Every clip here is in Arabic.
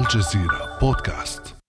الجزيرة بودكاست.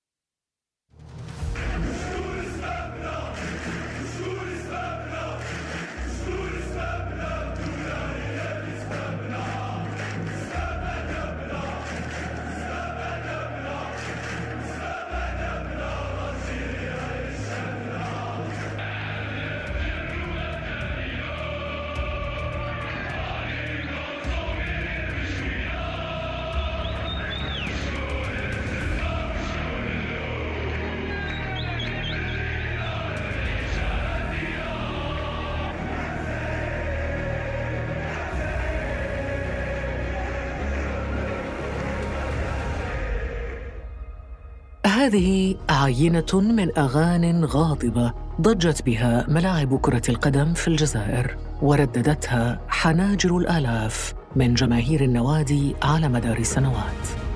هذه عينة من أغان غاضبة ضجت بها ملاعب كرة القدم في الجزائر ورددتها حناجر الآلاف من جماهير النوادي على مدار السنوات.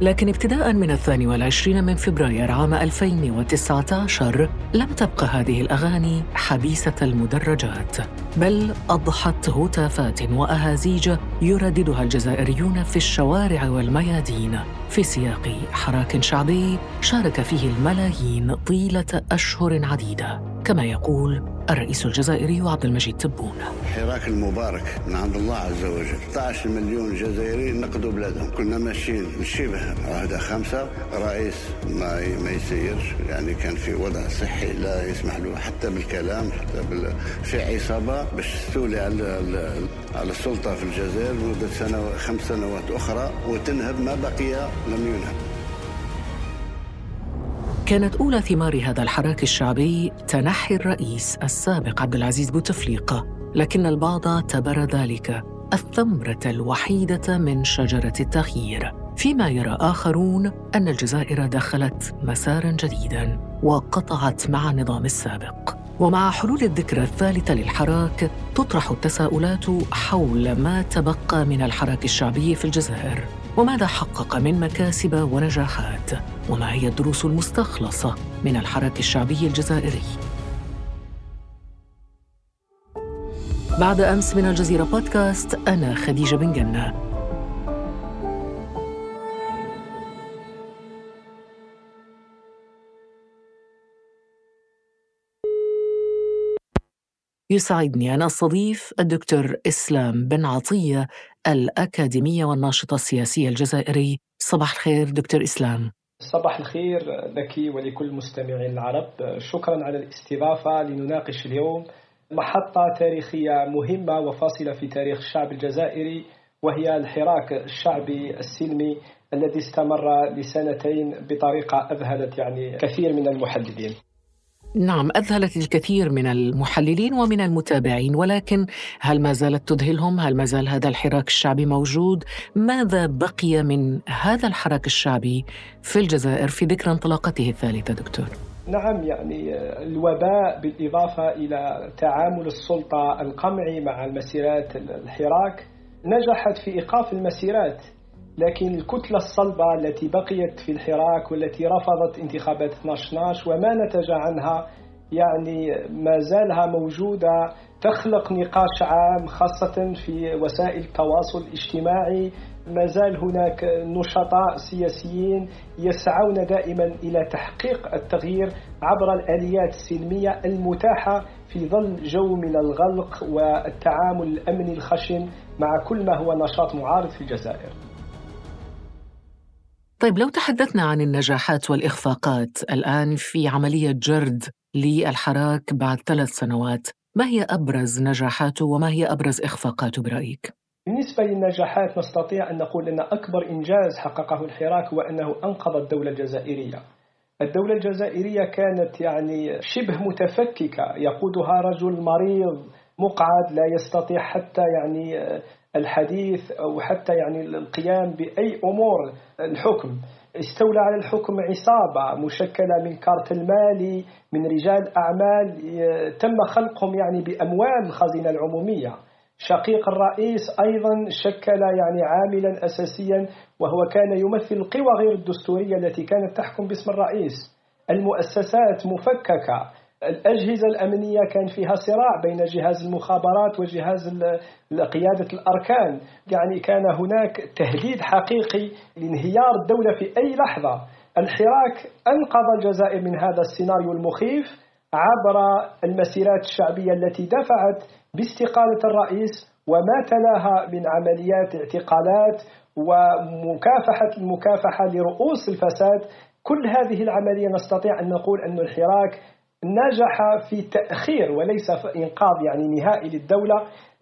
لكن ابتداء من الثاني والعشرين من فبراير عام 2019 لم تبقى هذه الأغاني حبيسة المدرجات بل أضحت هتافات وأهازيج يرددها الجزائريون في الشوارع والميادين. في سياق حراك شعبي شارك فيه الملايين طيلة أشهر عديدة. كما يقول الرئيس الجزائري عبد المجيد تبون. حراك المبارك من عند الله عز وجل. 16 مليون جزائري نقدوا بلادهم. كنا ماشيين شبه عهدة خمسة. رئيس ما ما يسيرش. يعني كان في وضع صحي لا يسمح له حتى بالكلام حتى بال... في عصابة باش تستولي على على السلطة في الجزائر لمدة سنة خمس سنوات أخرى وتنهب ما بقي لم ينهب. كانت أولى ثمار هذا الحراك الشعبي تنحي الرئيس السابق عبد العزيز بوتفليقة لكن البعض اعتبر ذلك الثمرة الوحيدة من شجرة التغيير. فيما يرى آخرون أن الجزائر دخلت مسارا جديدا وقطعت مع النظام السابق. ومع حلول الذكرى الثالثة للحراك تطرح التساؤلات حول ما تبقى من الحراك الشعبي في الجزائر. وماذا حقق من مكاسب ونجاحات؟ وما هي الدروس المستخلصة من الحراك الشعبي الجزائري. بعد أمس من الجزيرة بودكاست أنا خديجة بن جنة. يسعدني أن أستضيف الدكتور إسلام بن عطية الأكاديمية والناشط السياسي الجزائري. صباح الخير دكتور إسلام. صباح الخير لك ولكل المستمعين العرب. شكرا على الاستضافة لنناقش اليوم محطة تاريخية مهمة وفاصلة في تاريخ الشعب الجزائري وهي الحراك الشعبي السلمي الذي استمر لسنتين بطريقة أذهلت يعني كثير من المحللين نعم أذهلت الكثير من المحللين ومن المتابعين ولكن هل ما زالت تذهلهم؟ هل ما زال هذا الحراك الشعبي موجود؟ ماذا بقي من هذا الحراك الشعبي في الجزائر في ذكرى انطلاقته الثالثة دكتور؟ نعم يعني الوباء بالإضافة إلى تعامل السلطة القمعي مع المسيرات الحراك نجحت في إيقاف المسيرات لكن الكتلة الصلبة التي بقيت في الحراك والتي رفضت انتخابات 12 وما نتج عنها يعني ما زالها موجودة تخلق نقاش عام خاصة في وسائل التواصل الاجتماعي. ما زال هناك نشطاء سياسيين يسعون دائما إلى تحقيق التغيير عبر الآليات السلمية المتاحة في ظل جو من الغلق والتعامل الأمني الخشن مع كل ما هو نشاط معارض في الجزائر. طيب لو تحدثنا عن النجاحات والإخفاقات الآن في عملية جرد للحراك بعد ثلاث سنوات ما هي أبرز نجاحاته وما هي أبرز إخفاقاته برأيك؟ بالنسبة للنجاحات نستطيع أن نقول أن أكبر إنجاز حققه الحراك هو أنه أنقذ الدولة الجزائرية الدولة الجزائرية كانت يعني شبه متفككة يقودها رجل مريض مقعد لا يستطيع حتى يعني الحديث أو حتى يعني القيام بأي أمور الحكم. استولى على الحكم عصابة مشكلة من كارتل مالي من رجال أعمال تم خلقهم يعني بأموال الخزينة العمومية. شقيق الرئيس أيضا شكل يعني عاملا أساسيا وهو كان يمثل القوى غير الدستورية التي كانت تحكم باسم الرئيس. المؤسسات مفككة. الأجهزة الأمنية كان فيها صراع بين جهاز المخابرات وجهاز قيادة الأركان. يعني كان هناك تهديد حقيقي لانهيار الدولة في أي لحظة. الحراك أنقذ الجزائر من هذا السيناريو المخيف عبر المسيرات الشعبية التي دفعت باستقالة الرئيس وما تلاها من عمليات اعتقالات ومكافحة المكافحة لرؤوس الفساد. كل هذه العملية نستطيع أن نقول أن الحراك نجح في تأخير وليس في إنقاذ يعني نهائي للدولة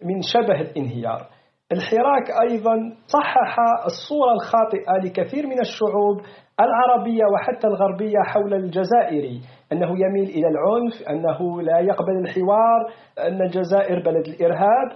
من شبه الانهيار. الحراك أيضا صحح الصورة الخاطئة لكثير من الشعوب العربية وحتى الغربية حول الجزائري أنه يميل إلى العنف أنه لا يقبل الحوار أن الجزائر بلد الإرهاب.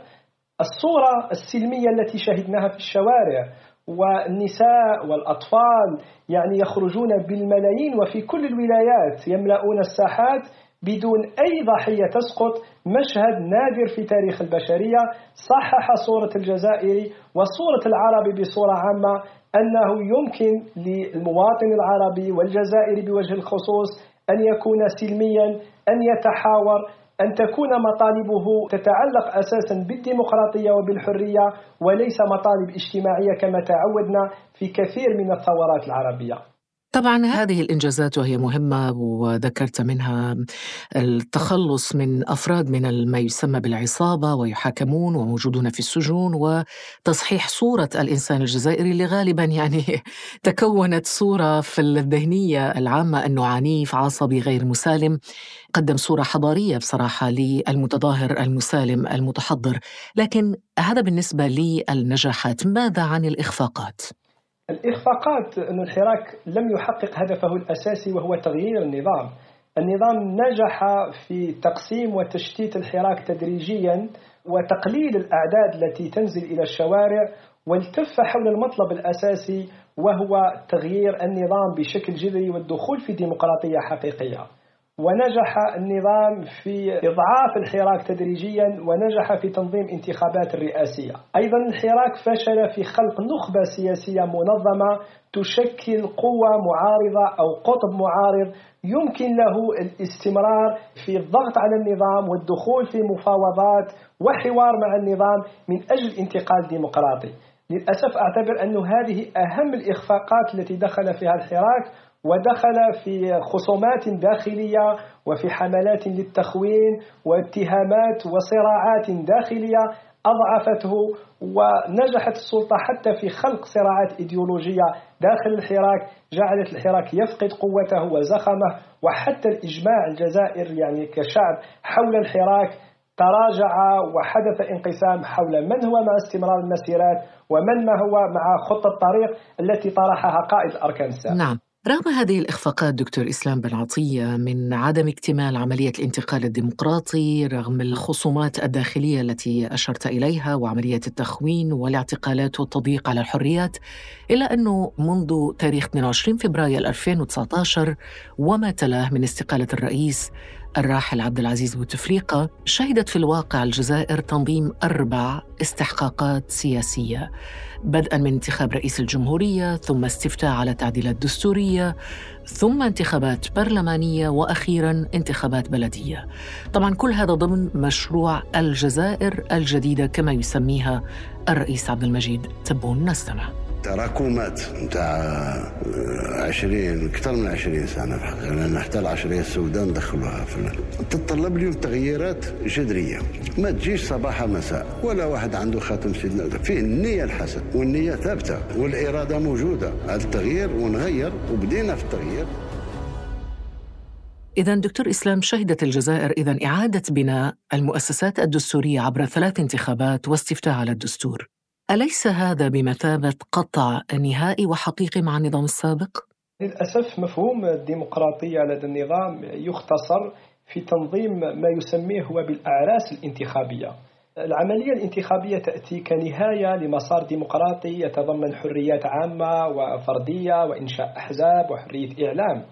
الصورة السلمية التي شهدناها في الشوارع والنساء والأطفال يعني يخرجون بالملايين وفي كل الولايات يملؤون الساحات بدون أي ضحية تسقط. مشهد نادر في تاريخ البشرية. صحح صورة الجزائري وصورة العربي بصورة عامة أنه يمكن للمواطن العربي والجزائري بوجه الخصوص أن يكون سلميا أن يتحاور أن تكون مطالبه تتعلق أساسا بالديمقراطية وبالحرية وليس مطالب اجتماعية كما تعودنا في كثير من الثورات العربية. طبعا هذه الإنجازات وهي مهمة وذكرت منها التخلص من أفراد من ما يسمى بالعصابة ويحاكمون وموجودون في السجون وتصحيح صورة الإنسان الجزائري اللي غالبا يعني تكونت صورة في الذهنية العامة أنه عنيف عصبي غير مسالم. قدم صورة حضارية بصراحة للمتظاهر المسالم المتحضر. لكن هذا بالنسبة للنجاحات ماذا عن الإخفاقات؟ الإخفاقات أن الحراك لم يحقق هدفه الأساسي وهو تغيير النظام. النظام نجح في تقسيم وتشتيت الحراك تدريجيا وتقليل الأعداد التي تنزل إلى الشوارع والتف حول المطلب الأساسي وهو تغيير النظام بشكل جذري والدخول في ديمقراطية حقيقية. ونجح النظام في إضعاف الحراك تدريجيا ونجح في تنظيم انتخابات الرئاسية. أيضا الحراك فشل في خلق نخبة سياسية منظمة تشكل قوة معارضة أو قطب معارض يمكن له الاستمرار في الضغط على النظام والدخول في مفاوضات وحوار مع النظام من أجل انتقال ديمقراطي. للأسف أعتبر أن هذه أهم الإخفاقات التي دخل فيها الحراك ودخل في خصومات داخلية وفي حملات للتخوين واتهامات وصراعات داخلية أضعفته ونجحت السلطة حتى في خلق صراعات إيديولوجية داخل الحراك جعلت الحراك يفقد قوته وزخمه وحتى الإجماع الجزائر يعني كشعب حول الحراك تراجع وحدث انقسام حول من هو مع استمرار المسيرات ومن ما هو مع خطة الطريق التي طرحها قائد الأركان السابق. نعم. رغم هذه الإخفاقات دكتور إسلام بن عطية من عدم اكتمال عملية الانتقال الديمقراطي رغم الخصومات الداخلية التي أشرت إليها وعملية التخوين والاعتقالات والتضييق على الحريات إلا أنه منذ تاريخ 22 فبراير 2019 وما تلاه من استقالة الرئيس الراحل عبد العزيز بوتفليقة شهدت في الواقع الجزائر تنظيم أربع استحقاقات سياسية بدءا من انتخاب رئيس الجمهورية ثم استفتاء على تعديلات دستورية ثم انتخابات برلمانية وأخيرا انتخابات بلدية. طبعا كل هذا ضمن مشروع الجزائر الجديدة كما يسميها الرئيس عبد المجيد تبون نستمع. تراكمات نتاع 20 أكثر من 20 سنة في الحقيقة لأن حتى العشرية السوداء ندخلوها في تتطلب اليوم تغييرات جذرية. ما تجيش صباح مساء ولا واحد عنده خاتم سيدنا فيه النية الحسن والنية ثابتة والإرادة موجودة. على التغيير ونغير وبدينا في التغيير. إذا دكتور إسلام شهدت الجزائر إذا إعادة بناء المؤسسات الدستورية عبر ثلاث انتخابات واستفتاء على الدستور. أليس هذا بمثابة قطع نهائي وحقيقي مع النظام السابق؟ للأسف مفهوم الديمقراطية لدى النظام يختصر في تنظيم ما يسميه هو بالأعراس الانتخابية. العملية الانتخابية تأتي كنهاية لمسار ديمقراطي يتضمن حريات عامة وفردية وإنشاء أحزاب وحرية إعلام.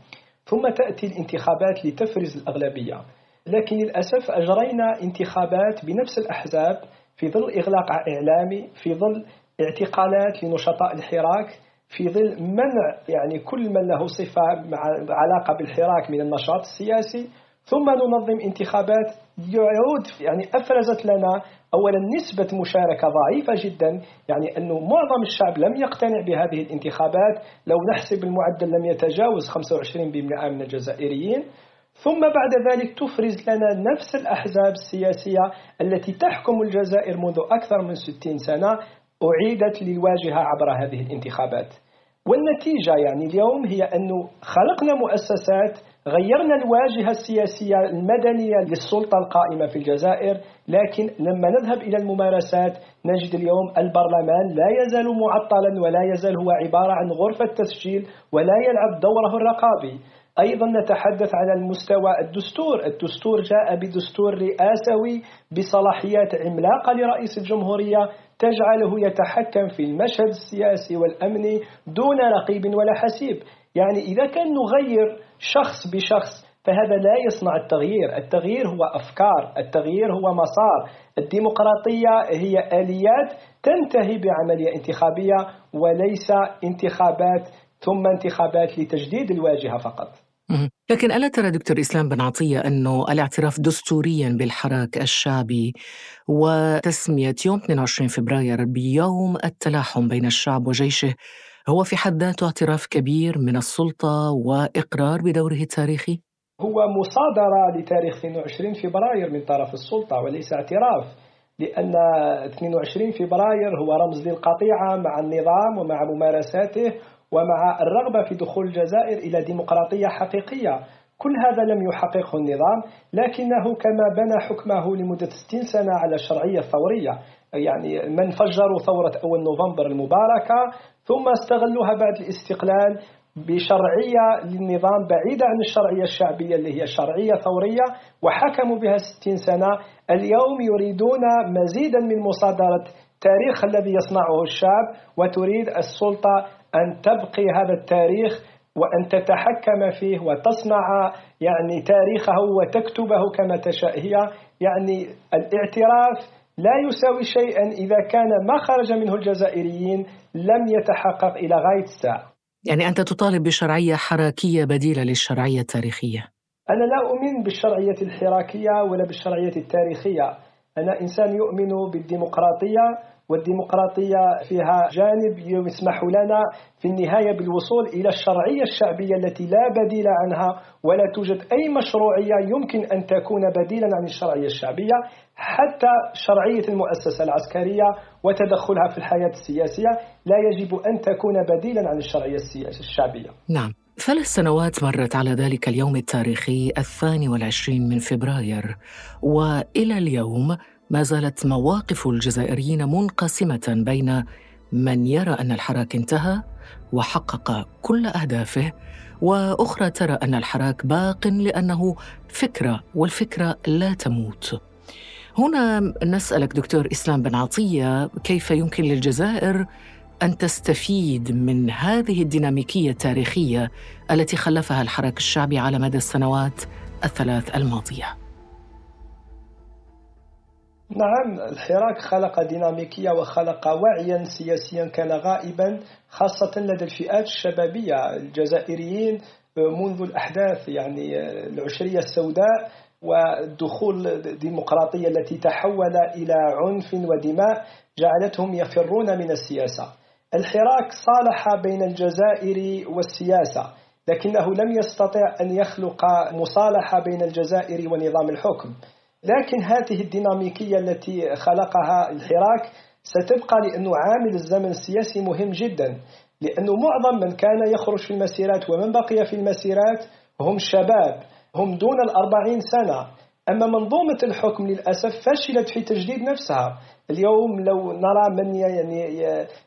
ثم تأتي الانتخابات لتفرز الأغلبية. لكن للأسف أجرينا انتخابات بنفس الأحزاب في ظل إغلاق إعلامي في ظل اعتقالات لنشطاء الحراك في ظل منع يعني كل من له صفة مع علاقة بالحراك من النشاط السياسي. ثم ننظم انتخابات يعود يعني أفرزت لنا أولا نسبة مشاركة ضعيفة جدا يعني أنه معظم الشعب لم يقتنع بهذه الانتخابات. لو نحسب المعدل لم يتجاوز 25% من الجزائريين ثم بعد ذلك تفرز لنا نفس الأحزاب السياسية التي تحكم الجزائر منذ أكثر من 60 سنة أعيدت للواجهة عبر هذه الانتخابات. والنتيجة يعني اليوم هي أنه خلقنا مؤسسات غيرنا الواجهة السياسية المدنية للسلطة القائمة في الجزائر لكن لما نذهب إلى الممارسات نجد اليوم البرلمان لا يزال معطلا ولا يزال هو عبارة عن غرفة تسجيل ولا يلعب دوره الرقابي. أيضا نتحدث على المستوى الدستور. الدستور جاء بدستور رئاسوي بصلاحيات عملاقة لرئيس الجمهورية تجعله يتحكم في المشهد السياسي والأمني دون رقيب ولا حسيب. يعني إذا كان نغير شخص بشخص فهذا لا يصنع التغيير. التغيير هو أفكار التغيير هو مسار. الديمقراطية هي آليات تنتهي بعملية انتخابية وليس انتخابات ثم انتخابات لتجديد الواجهة فقط. لكن ألا ترى دكتور إسلام بن عطية أنه الاعتراف دستوريا بالحراك الشعبي وتسمية يوم 22 فبراير بيوم التلاحم بين الشعب وجيشه هو في حد ذاته اعتراف كبير من السلطة وإقرار بدوره التاريخي؟ هو مصادرة لتاريخ 22 فبراير من طرف السلطة وليس اعتراف لأن 22 فبراير هو رمز للقطيعة مع النظام ومع ممارساته ومع الرغبة في دخول الجزائر إلى ديمقراطية حقيقية. كل هذا لم يحققه النظام لكنه كما بنى حكمه لمدة 60 سنة على الشرعية الثورية يعني من فجروا ثورة أول نوفمبر المباركة ثم استغلوها بعد الاستقلال بشرعية للنظام بعيدة عن الشرعية الشعبية اللي هي شرعية ثورية وحكموا بها 60 سنة. اليوم يريدون مزيدا من مصادرة تاريخ الذي يصنعه الشعب وتريد السلطة أن تبقي هذا التاريخ وأن تتحكم فيه وتصنع يعني تاريخه وتكتبه كما تشاء. هي يعني الاعتراف لا يساوي شيئا إذا كان ما خرج منه الجزائريين لم يتحقق إلى غاية الساعة. يعني أنت تطالب بشرعية حراكية بديلة للشرعية التاريخية. أنا لا أؤمن بالشرعية الحراكية ولا بالشرعية التاريخية. أنا إنسان يؤمن بالديمقراطية والديمقراطية فيها جانب يسمح لنا في النهاية بالوصول إلى الشرعية الشعبية التي لا بديل عنها ولا توجد أي مشروعية يمكن أن تكون بديلا عن الشرعية الشعبية حتى شرعية المؤسسة العسكرية وتدخلها في الحياة السياسية لا يجب أن تكون بديلا عن الشرعية الشعبية. نعم. ثلاث سنوات مرت على ذلك اليوم التاريخي الثاني والعشرين من فبراير وإلى اليوم ما زالت مواقف الجزائريين منقسمة بين من يرى أن الحراك انتهى وحقق كل أهدافه وأخرى ترى أن الحراك باق لأنه فكرة والفكرة لا تموت. هنا نسألك دكتور إسلام بن عطية كيف يمكن للجزائر أن تستفيد من هذه الديناميكية التاريخية التي خلفها الحراك الشعبي على مدى السنوات الثلاث الماضية. نعم الحراك خلق ديناميكية وخلق وعيا سياسيا كان غائبا خاصة لدى الفئات الشبابية الجزائريين منذ الأحداث يعني العشرية السوداء والدخول الديمقراطية التي تحول إلى عنف ودماء جعلتهم يفرون من السياسة. الحراك صالح بين الجزائر والسياسة لكنه لم يستطع أن يخلق مصالحة بين الجزائر ونظام الحكم. لكن هذه الديناميكية التي خلقها الحراك ستبقى لأنه عامل الزمن السياسي مهم جدا لأنه معظم من كان يخرج في المسيرات ومن بقي في المسيرات هم شباب هم دون الأربعين سنة. أما منظومة الحكم للأسف فشلت في تجديد نفسها اليوم لو نرى من يعني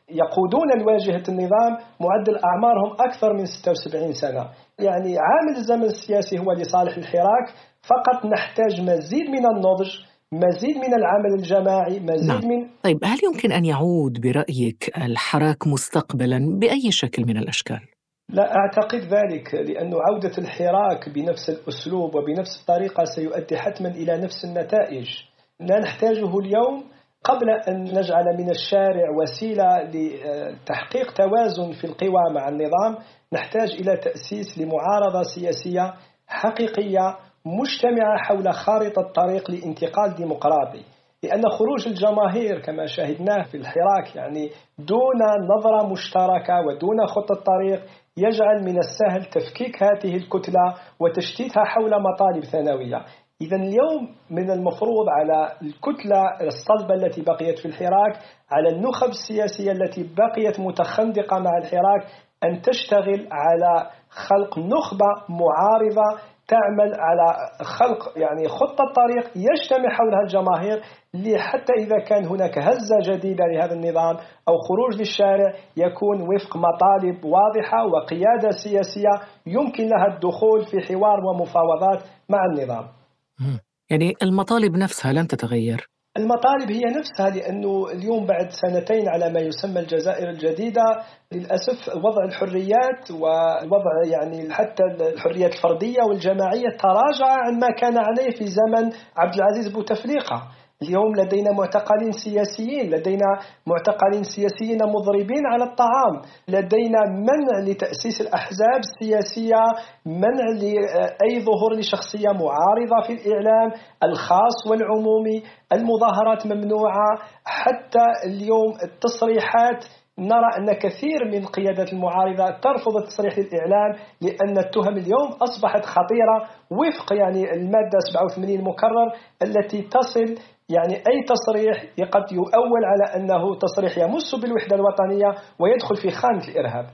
يقودون الواجهة النظام معدل أعمارهم أكثر من 76 سنة يعني عامل الزمن السياسي هو لصالح الحراك فقط نحتاج مزيد من النضج مزيد من العمل الجماعي مزيد نعم. من طيب هل يمكن أن يعود برأيك الحراك مستقبلا بأي شكل من الأشكال؟ لا أعتقد ذلك لأن عودة الحراك بنفس الأسلوب وبنفس الطريقة سيؤدي حتما إلى نفس النتائج. لا نحتاجه اليوم قبل أن نجعل من الشارع وسيلة لتحقيق توازن في القوى مع النظام. نحتاج إلى تأسيس لمعارضة سياسية حقيقية مجتمعة حول خارطة طريق لانتقال ديمقراطي. لأن خروج الجماهير كما شاهدناه في الحراك يعني دون نظرة مشتركة ودون خطة طريق يجعل من السهل تفكيك هذه الكتلة وتشتيتها حول مطالب ثانوية. إذا اليوم من المفروض على الكتلة الصلبة التي بقيت في الحراك على النخب السياسية التي بقيت متخندقة مع الحراك أن تشتغل على خلق نخبة معارضة تعمل على خلق يعني خطة طريق يجتمع حولها الجماهير حتى إذا كان هناك هزة جديدة لهذا النظام أو خروج للشارع يكون وفق مطالب واضحة وقيادة سياسية يمكن لها الدخول في حوار ومفاوضات مع النظام. يعني المطالب نفسها لن تتغير. المطالب هي نفسها لأنه اليوم بعد سنتين على ما يسمى الجزائر الجديدة للأسف وضع الحريات ووضع يعني حتى الحريات الفردية والجماعية تراجع عن ما كان عليه في زمن عبد العزيز بوتفليقة. اليوم لدينا معتقلين سياسيين لدينا معتقلين سياسيين مضربين على الطعام. لدينا منع لتأسيس الأحزاب السياسية منع لأي ظهور لشخصية معارضة في الإعلام الخاص والعمومي. المظاهرات ممنوعة. حتى اليوم التصريحات نرى أن كثير من قيادة المعارضة ترفض التصريح للإعلام لأن التهم اليوم أصبحت خطيرة. وفق يعني المادة 87 المكرر التي تصل يعني أي تصريح قد يؤول على أنه تصريح يمس بالوحدة الوطنية ويدخل في خانة الإرهاب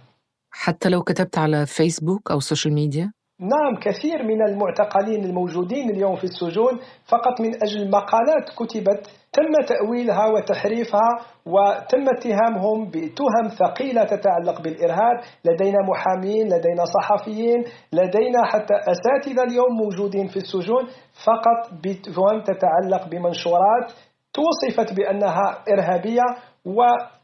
حتى لو كتبت على فيسبوك أو ال social media؟ نعم كثير من المعتقلين الموجودين اليوم في السجون فقط من أجل مقالات كتبت تم تأويلها وتحريفها وتم اتهامهم بتهم ثقيلة تتعلق بالإرهاب. لدينا محامين لدينا صحفيين لدينا حتى أساتذة اليوم موجودين في السجون. فقط بتهم تتعلق بمنشورات توصفت بأنها إرهابية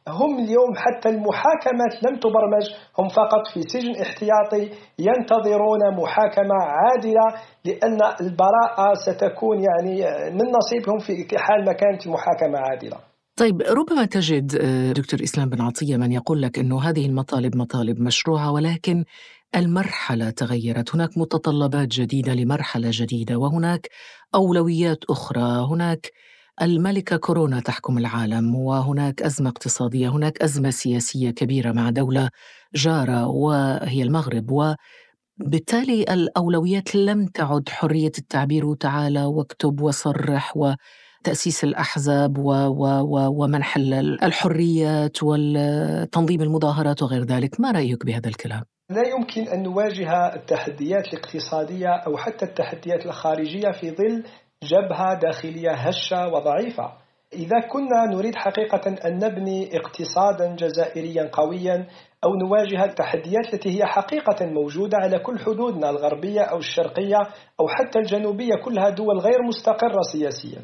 وهم اليوم حتى المحاكمات لم تبرمج هم فقط في سجن احتياطي ينتظرون محاكمة عادلة لأن البراءة ستكون يعني من نصيبهم في حال ما كانت المحاكمة عادلة. طيب ربما تجد آه، دكتور إسلام بن عطية من يقول لك أنه هذه المطالب مطالب مشروعة ولكن المرحلة تغيرت. هناك متطلبات جديدة لمرحلة جديدة وهناك أولويات أخرى هناك الملكة كورونا تحكم العالم وهناك أزمة اقتصادية هناك أزمة سياسية كبيرة مع دولة جارة وهي المغرب وبالتالي الأولويات لم تعد حرية التعبير وتعالى واكتب وصرح وتأسيس الأحزاب و و و ومنح الحريات وتنظيم المظاهرات وغير ذلك ما رأيك بهذا الكلام؟ لا يمكن أن نواجه التحديات الاقتصادية أو حتى التحديات الخارجية في ظل جبهة داخلية هشة وضعيفة. إذا كنا نريد حقيقة أن نبني اقتصادا جزائريا قويا أو نواجه التحديات التي هي حقيقة موجودة على كل حدودنا الغربية أو الشرقية أو حتى الجنوبية كلها دول غير مستقرة سياسيا.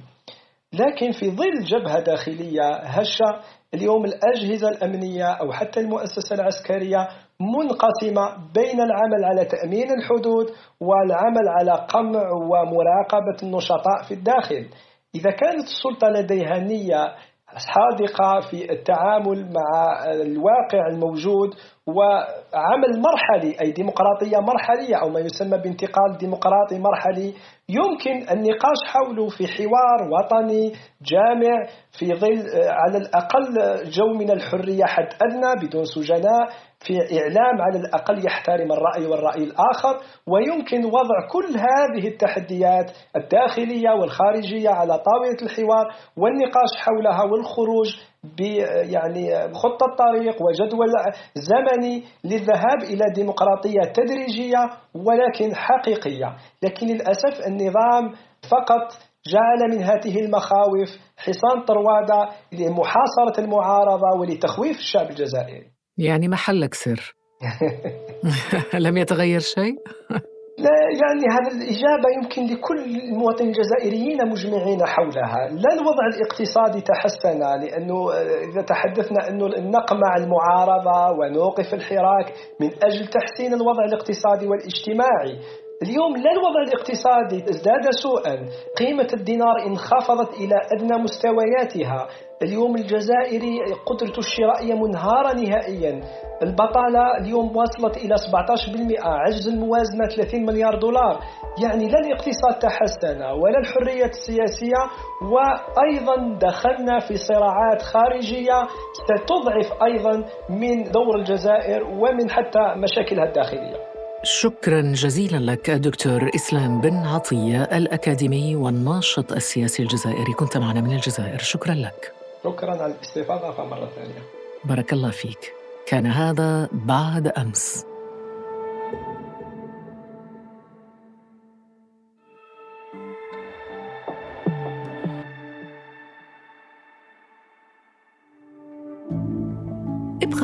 لكن في ظل جبهة داخلية هشة اليوم الأجهزة الأمنية أو حتى المؤسسة العسكرية منقسمة بين العمل على تأمين الحدود والعمل على قمع ومراقبة النشطاء في الداخل. إذا كانت السلطة لديها نية صادقة في التعامل مع الواقع الموجود وعمل مرحلي أي ديمقراطية مرحلية أو ما يسمى بانتقال ديمقراطي مرحلي يمكن النقاش حوله في حوار وطني جامع في ظل على الأقل جو من الحرية حد أدنى بدون سجناء في إعلام على الأقل يحترم الرأي والرأي الآخر ويمكن وضع كل هذه التحديات الداخلية والخارجية على طاولة الحوار والنقاش حولها والخروج يعني خطة طريق وجدول زمني للذهاب إلى ديمقراطية تدريجية ولكن حقيقية. لكن للأسف النظام فقط جعل من هذه المخاوف حصان طروادة لمحاصرة المعارضة ولتخويف الشعب الجزائري. يعني محلك سر؟ لم يتغير شيء؟ لا يعني هذه الإجابة يمكن لكل المواطنين الجزائريين مجمعين حولها. لا الوضع الاقتصادي تحسن لأنه إذا تحدثنا أنه نقمع المعارضة ونوقف الحراك من أجل تحسين الوضع الاقتصادي والاجتماعي. اليوم لا الوضع الاقتصادي ازداد سوءا. قيمة الدينار انخفضت إلى أدنى مستوياتها. اليوم الجزائري قدرة الشرائية منهارة نهائيا. البطالة اليوم وصلت إلى 17% عجز الموازنة 30 مليار دولار. يعني لا الاقتصاد تحسن ولا الحرية السياسية. وأيضا دخلنا في صراعات خارجية ستضعف أيضا من دور الجزائر ومن حتى مشاكلها الداخلية. شكرا جزيلا لك دكتور إسلام بن عطية الأكاديمي والناشط السياسي الجزائري. كنت معنا من الجزائر. شكرا لك. شكرا على الاستضافة مره ثانية. بارك الله فيك. كان هذا بعد أمس.